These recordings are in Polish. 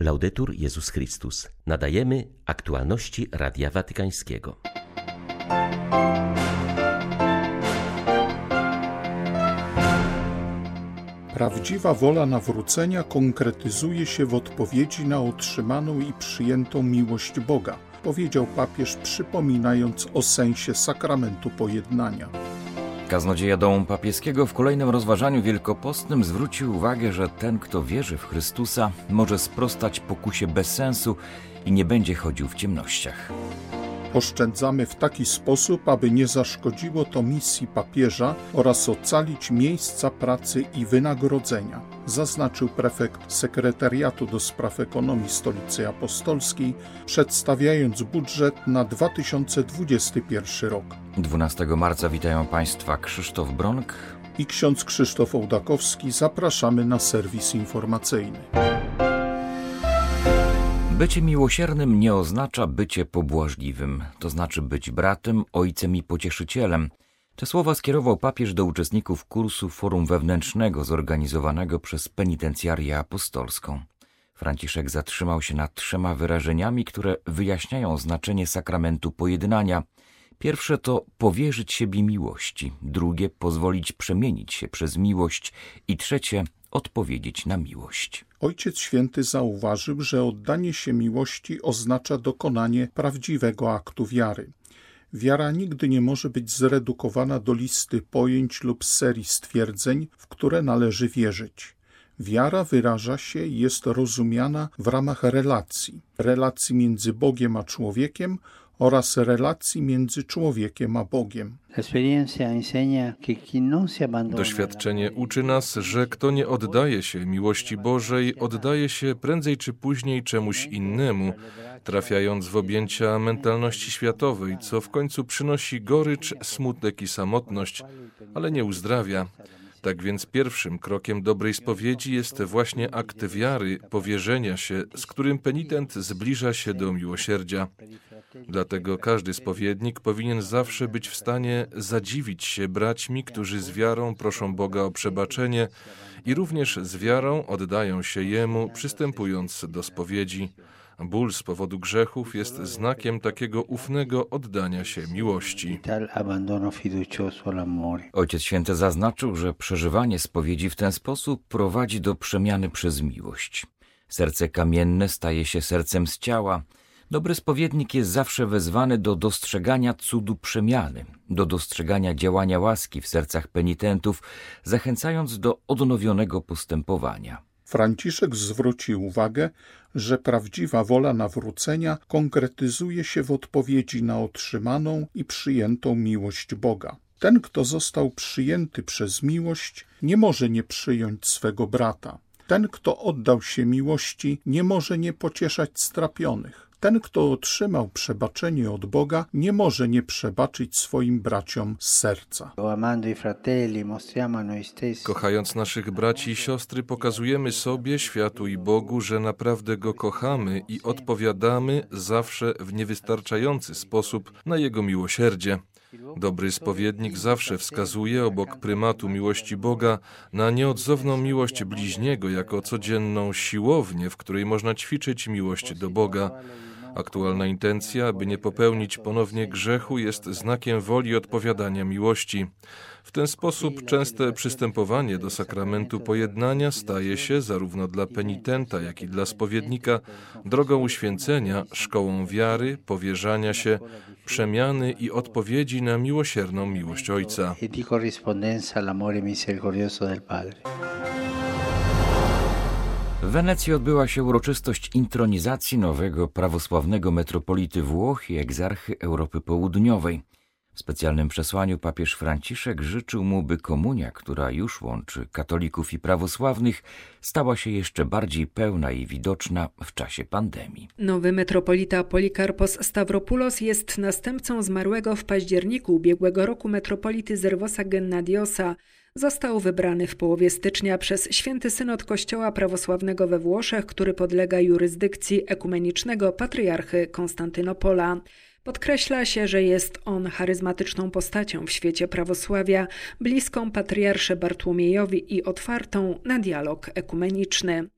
Laudetur Jezus Chrystus. Nadajemy aktualności Radia Watykańskiego. Prawdziwa wola nawrócenia konkretyzuje się w odpowiedzi na otrzymaną i przyjętą miłość Boga, powiedział papież, przypominając o sensie sakramentu pojednania. Kaznodzieja Domu Papieskiego w kolejnym rozważaniu wielkopostnym zwrócił uwagę, że ten, kto wierzy w Chrystusa, może sprostać pokusie bez sensu i nie będzie chodził w ciemnościach. Oszczędzamy w taki sposób, aby nie zaszkodziło to misji papieża oraz ocalić miejsca pracy i wynagrodzenia, zaznaczył prefekt sekretariatu do spraw ekonomii Stolicy Apostolskiej, przedstawiając budżet na 2021 rok. 12 marca witają Państwa Krzysztof Bronk i ksiądz Krzysztof Ołdakowski. Zapraszamy na serwis informacyjny. Bycie miłosiernym nie oznacza bycie pobłażliwym, to znaczy być bratem, ojcem i pocieszycielem. Te słowa skierował papież do uczestników kursu Forum Wewnętrznego zorganizowanego przez Penitencjarię Apostolską. Franciszek zatrzymał się nad trzema wyrażeniami, które wyjaśniają znaczenie sakramentu pojednania. Pierwsze to powierzyć siebie miłości, drugie pozwolić przemienić się przez miłość i trzecie odpowiedzieć na miłość. Ojciec Święty zauważył, że oddanie się miłości oznacza dokonanie prawdziwego aktu wiary. Wiara nigdy nie może być zredukowana do listy pojęć lub serii stwierdzeń, w które należy wierzyć. Wiara wyraża się i jest rozumiana w ramach relacji, relacji między Bogiem a człowiekiem oraz relacji między człowiekiem a Bogiem. Doświadczenie uczy nas, że kto nie oddaje się miłości Bożej, oddaje się prędzej czy później czemuś innemu, trafiając w objęcia mentalności światowej, co w końcu przynosi gorycz, smutek i samotność, ale nie uzdrawia. Tak więc pierwszym krokiem dobrej spowiedzi jest właśnie akt wiary, powierzenia się, z którym penitent zbliża się do miłosierdzia. Dlatego każdy spowiednik powinien zawsze być w stanie zadziwić się braćmi, którzy z wiarą proszą Boga o przebaczenie i również z wiarą oddają się Jemu, przystępując do spowiedzi. Ból z powodu grzechów jest znakiem takiego ufnego oddania się miłości. Ojciec Święty zaznaczył, że przeżywanie spowiedzi w ten sposób prowadzi do przemiany przez miłość. Serce kamienne staje się sercem z ciała. Dobry spowiednik jest zawsze wezwany do dostrzegania cudu przemiany, do dostrzegania działania łaski w sercach penitentów, zachęcając do odnowionego postępowania. Franciszek zwrócił uwagę, że prawdziwa wola nawrócenia konkretyzuje się w odpowiedzi na otrzymaną i przyjętą miłość Boga. Ten, kto został przyjęty przez miłość, nie może nie przyjąć swego brata. Ten, kto oddał się miłości, nie może nie pocieszać strapionych. Ten, kto otrzymał przebaczenie od Boga, nie może nie przebaczyć swoim braciom z serca. Kochając naszych braci i siostry, pokazujemy sobie, światu i Bogu, że naprawdę go kochamy i odpowiadamy zawsze w niewystarczający sposób na jego miłosierdzie. Dobry spowiednik zawsze wskazuje obok prymatu miłości Boga na nieodzowną miłość bliźniego jako codzienną siłownię, w której można ćwiczyć miłość do Boga. Aktualna intencja, by nie popełnić ponownie grzechu, jest znakiem woli odpowiadania miłości. W ten sposób częste przystępowanie do sakramentu pojednania staje się, zarówno dla penitenta, jak i dla spowiednika, drogą uświęcenia, szkołą wiary, powierzania się, przemiany i odpowiedzi na miłosierną miłość Ojca. Wenecji odbyła się uroczystość intronizacji nowego prawosławnego metropolity Włoch i egzarchy Europy Południowej. W specjalnym przesłaniu papież Franciszek życzył mu, by komunia, która już łączy katolików i prawosławnych, stała się jeszcze bardziej pełna i widoczna w czasie pandemii. Nowy metropolita Polikarpos Stavropoulos jest następcą zmarłego w październiku ubiegłego roku metropolity Zerwosa Gennadiosa. Został wybrany w połowie stycznia przez Święty Synod Kościoła Prawosławnego we Włoszech, który podlega jurysdykcji ekumenicznego patriarchy Konstantynopola. Podkreśla się, że jest on charyzmatyczną postacią w świecie prawosławia, bliską patriarsze Bartłomiejowi i otwartą na dialog ekumeniczny.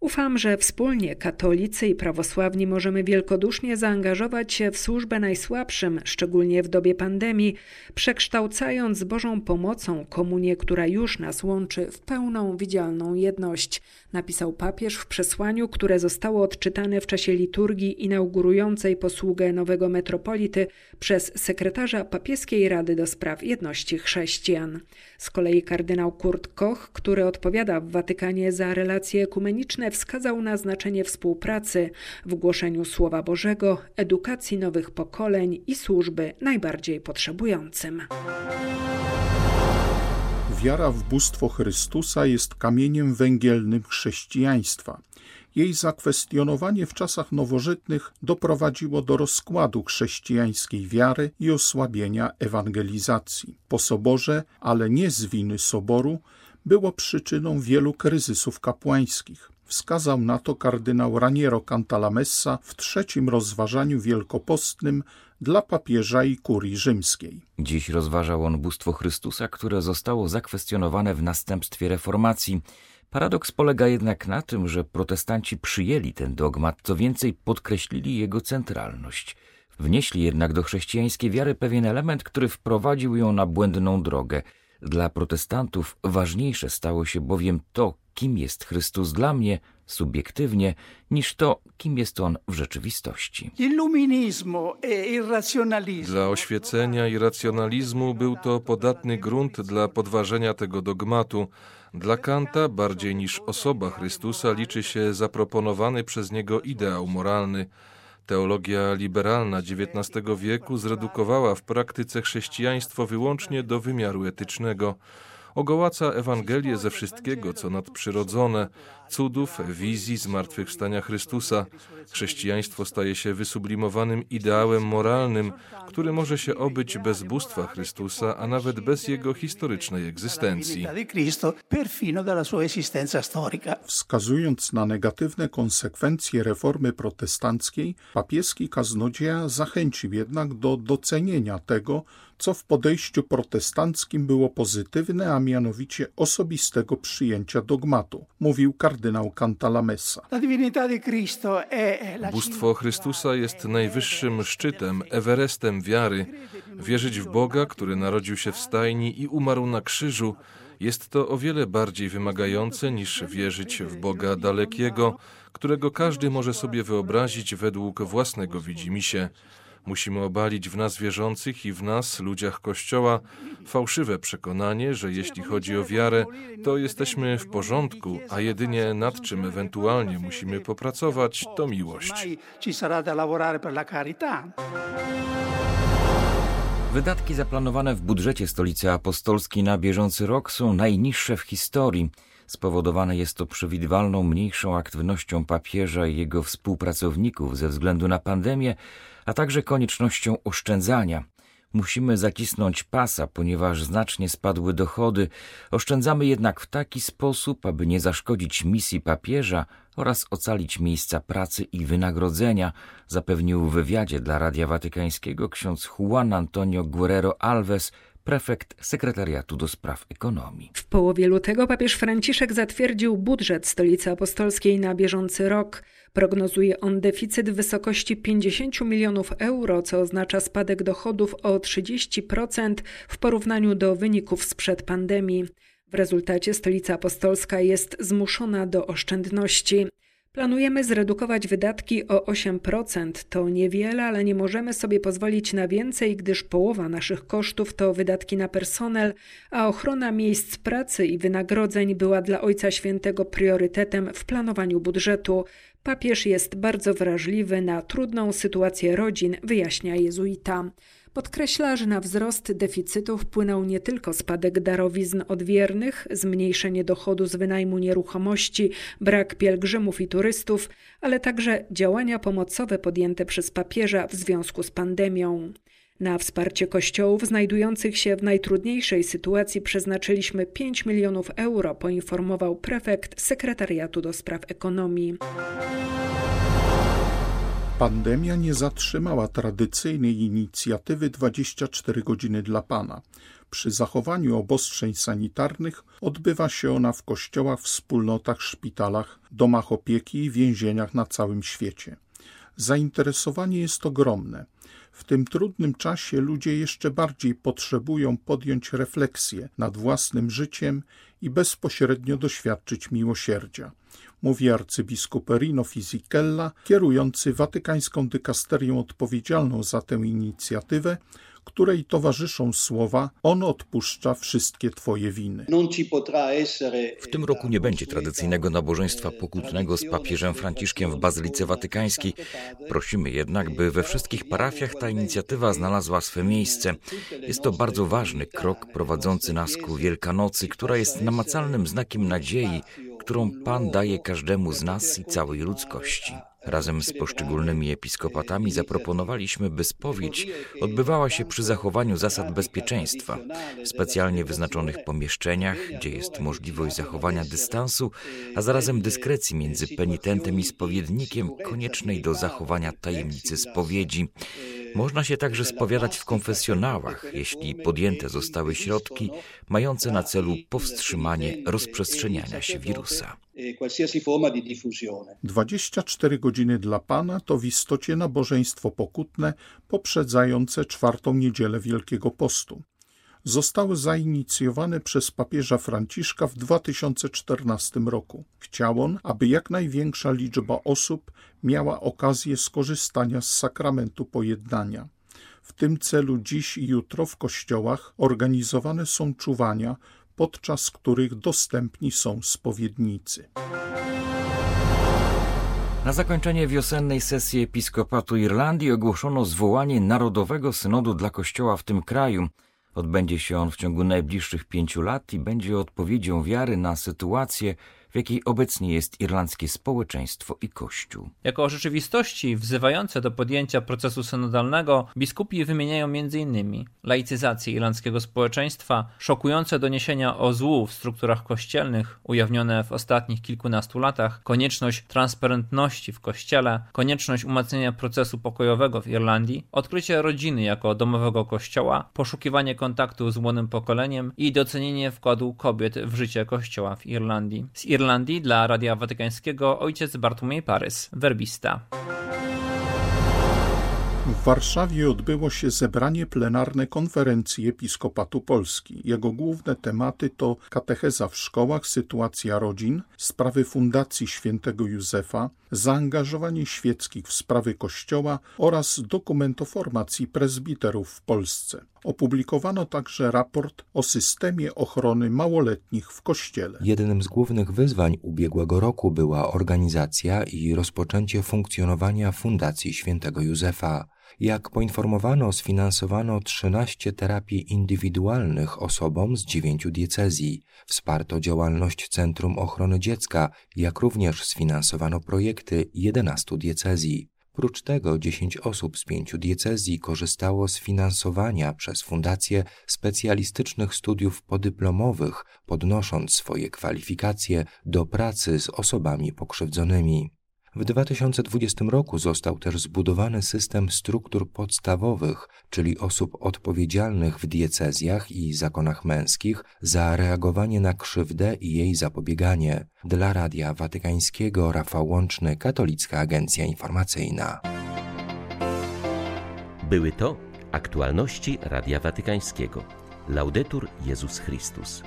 Ufam, że wspólnie katolicy i prawosławni możemy wielkodusznie zaangażować się w służbę najsłabszym, szczególnie w dobie pandemii, przekształcając Bożą pomocą komunię, która już nas łączy, w pełną widzialną jedność, napisał papież w przesłaniu, które zostało odczytane w czasie liturgii inaugurującej posługę nowego metropolity przez sekretarza papieskiej Rady do Spraw Jedności Chrześcijan. Z kolei kardynał Kurt Koch, który odpowiada w Watykanie za relacje ekumeniczne, wskazał na znaczenie współpracy w głoszeniu Słowa Bożego, edukacji nowych pokoleń i służby najbardziej potrzebującym. Wiara w bóstwo Chrystusa jest kamieniem węgielnym chrześcijaństwa. Jej zakwestionowanie w czasach nowożytnych doprowadziło do rozkładu chrześcijańskiej wiary i osłabienia ewangelizacji. Po soborze, ale nie z winy soboru, było przyczyną wielu kryzysów kapłańskich. Wskazał na to kardynał Raniero Cantalamessa w trzecim rozważaniu wielkopostnym dla papieża i kurii rzymskiej. Dziś rozważał on bóstwo Chrystusa, które zostało zakwestionowane w następstwie reformacji. Paradoks polega jednak na tym, że protestanci przyjęli ten dogmat, co więcej podkreślili jego centralność. Wnieśli jednak do chrześcijańskiej wiary pewien element, który wprowadził ją na błędną drogę. Dla protestantów ważniejsze stało się bowiem to, kim jest Chrystus dla mnie subiektywnie, niż to, kim jest On w rzeczywistości. E dla oświecenia i racjonalizmu był to podatny grunt dla podważenia tego dogmatu. Dla Kanta bardziej niż osoba Chrystusa liczy się zaproponowany przez niego ideał moralny. Teologia liberalna XIX wieku zredukowała w praktyce chrześcijaństwo wyłącznie do wymiaru etycznego. Ogołaca Ewangelię ze wszystkiego, co nadprzyrodzone, cudów, wizji zmartwychwstania Chrystusa. Chrześcijaństwo staje się wysublimowanym ideałem moralnym, który może się obyć bez bóstwa Chrystusa, a nawet bez jego historycznej egzystencji. Wskazując na negatywne konsekwencje reformy protestanckiej, papieski kaznodzieja zachęcił jednak do docenienia tego, co w podejściu protestanckim było pozytywne, a mianowicie osobistego przyjęcia dogmatu, mówił kardynał Cantalamessa. Bóstwo Chrystusa jest najwyższym szczytem, Everestem wiary. Wierzyć w Boga, który narodził się w stajni i umarł na krzyżu, jest to o wiele bardziej wymagające niż wierzyć w Boga dalekiego, którego każdy może sobie wyobrazić według własnego widzimisię. Musimy obalić w nas wierzących i w nas, ludziach Kościoła, fałszywe przekonanie, że jeśli chodzi o wiarę, to jesteśmy w porządku, a jedynie nad czym ewentualnie musimy popracować, to miłość. Wydatki zaplanowane w budżecie Stolicy Apostolskiej na bieżący rok są najniższe w historii. Spowodowane jest to przewidywalną mniejszą aktywnością papieża i jego współpracowników ze względu na pandemię, a także koniecznością oszczędzania. Musimy zacisnąć pasa, ponieważ znacznie spadły dochody. Oszczędzamy jednak w taki sposób, aby nie zaszkodzić misji papieża oraz ocalić miejsca pracy i wynagrodzenia, zapewnił w wywiadzie dla Radia Watykańskiego ksiądz Juan Antonio Guerrero Alves, prefekt sekretariatu do spraw ekonomii. W połowie lutego papież Franciszek zatwierdził budżet Stolicy Apostolskiej na bieżący rok. Prognozuje on deficyt w wysokości 50 milionów euro, co oznacza spadek dochodów o 30% w porównaniu do wyników sprzed pandemii. W rezultacie Stolica Apostolska jest zmuszona do oszczędności. Planujemy zredukować wydatki o 8%. To niewiele, ale nie możemy sobie pozwolić na więcej, gdyż połowa naszych kosztów to wydatki na personel, a ochrona miejsc pracy i wynagrodzeń była dla Ojca Świętego priorytetem w planowaniu budżetu. Papież jest bardzo wrażliwy na trudną sytuację rodzin, wyjaśnia jezuita. Podkreśla, że na wzrost deficytu wpłynął nie tylko spadek darowizn od wiernych, zmniejszenie dochodu z wynajmu nieruchomości, brak pielgrzymów i turystów, ale także działania pomocowe podjęte przez papieża w związku z pandemią. Na wsparcie kościołów znajdujących się w najtrudniejszej sytuacji przeznaczyliśmy 5 milionów euro, poinformował prefekt sekretariatu do spraw ekonomii. Pandemia nie zatrzymała tradycyjnej inicjatywy 24 godziny dla Pana. Przy zachowaniu obostrzeń sanitarnych odbywa się ona w kościołach, wspólnotach, szpitalach, domach opieki i więzieniach na całym świecie. Zainteresowanie jest ogromne. W tym trudnym czasie ludzie jeszcze bardziej potrzebują podjąć refleksję nad własnym życiem i bezpośrednio doświadczyć miłosierdzia mówi arcybiskup Rino Fisichella, kierujący watykańską dykasterią odpowiedzialną za tę inicjatywę, której towarzyszą słowa On odpuszcza wszystkie Twoje winy. W tym roku nie będzie tradycyjnego nabożeństwa pokutnego z papieżem Franciszkiem w Bazylice Watykańskiej. Prosimy jednak, by we wszystkich parafiach ta inicjatywa znalazła swe miejsce. Jest to bardzo ważny krok prowadzący nas ku Wielkanocy, która jest namacalnym znakiem nadziei, którą Pan daje każdemu z nas i całej ludzkości. Razem z poszczególnymi episkopatami zaproponowaliśmy, by spowiedź odbywała się przy zachowaniu zasad bezpieczeństwa, w specjalnie wyznaczonych pomieszczeniach, gdzie jest możliwość zachowania dystansu, a zarazem dyskrecji między penitentem i spowiednikiem, koniecznej do zachowania tajemnicy spowiedzi. Można się także spowiadać w konfesjonałach, jeśli podjęte zostały środki mające na celu powstrzymanie rozprzestrzeniania się wirusa. 24 godziny dla Pana to w istocie nabożeństwo pokutne poprzedzające czwartą niedzielę Wielkiego Postu zostały zainicjowane przez papieża Franciszka w 2014 roku. Chciał on, aby jak największa liczba osób miała okazję skorzystania z sakramentu pojednania. W tym celu dziś i jutro w kościołach organizowane są czuwania, podczas których dostępni są spowiednicy. Na zakończenie wiosennej sesji Episkopatu Irlandii ogłoszono zwołanie Narodowego Synodu dla Kościoła w tym kraju – Odbędzie się on w ciągu najbliższych pięciu lat i będzie odpowiedzią wiary na sytuację, w jakiej obecnie jest irlandzkie społeczeństwo i Kościół. Jako rzeczywistości wzywające do podjęcia procesu synodalnego biskupi wymieniają m.in. laicyzację irlandzkiego społeczeństwa, szokujące doniesienia o złu w strukturach kościelnych ujawnione w ostatnich kilkunastu latach, konieczność transparentności w kościele, konieczność umacniania procesu pokojowego w Irlandii, odkrycie rodziny jako domowego kościoła, poszukiwanie kontaktu z młodym pokoleniem i docenienie wkładu kobiet w życie kościoła w Irlandii. Z Irlandii dla Radia Watykańskiego ojciec Bartłomiej Parys, werbista. W Warszawie odbyło się zebranie plenarne konferencji Episkopatu Polski. Jego główne tematy to katecheza w szkołach, sytuacja rodzin, sprawy Fundacji Świętego Józefa, zaangażowanie świeckich w sprawy Kościoła oraz dokument o formacji prezbiterów w Polsce. Opublikowano także raport o systemie ochrony małoletnich w Kościele. Jednym z głównych wyzwań ubiegłego roku była organizacja i rozpoczęcie funkcjonowania Fundacji Świętego Józefa. Jak poinformowano, sfinansowano 13 terapii indywidualnych osobom z dziewięciu diecezji. Wsparto działalność Centrum Ochrony Dziecka, jak również sfinansowano projekty 11 diecezji. Prócz tego 10 osób z pięciu diecezji korzystało z finansowania przez fundację specjalistycznych studiów podyplomowych, podnosząc swoje kwalifikacje do pracy z osobami pokrzywdzonymi. W 2020 roku został też zbudowany system struktur podstawowych, czyli osób odpowiedzialnych w diecezjach i zakonach męskich za reagowanie na krzywdę i jej zapobieganie. Dla Radia Watykańskiego Rafał Łączny, Katolicka Agencja Informacyjna. Były to aktualności Radia Watykańskiego. Laudetur Jezus Chrystus.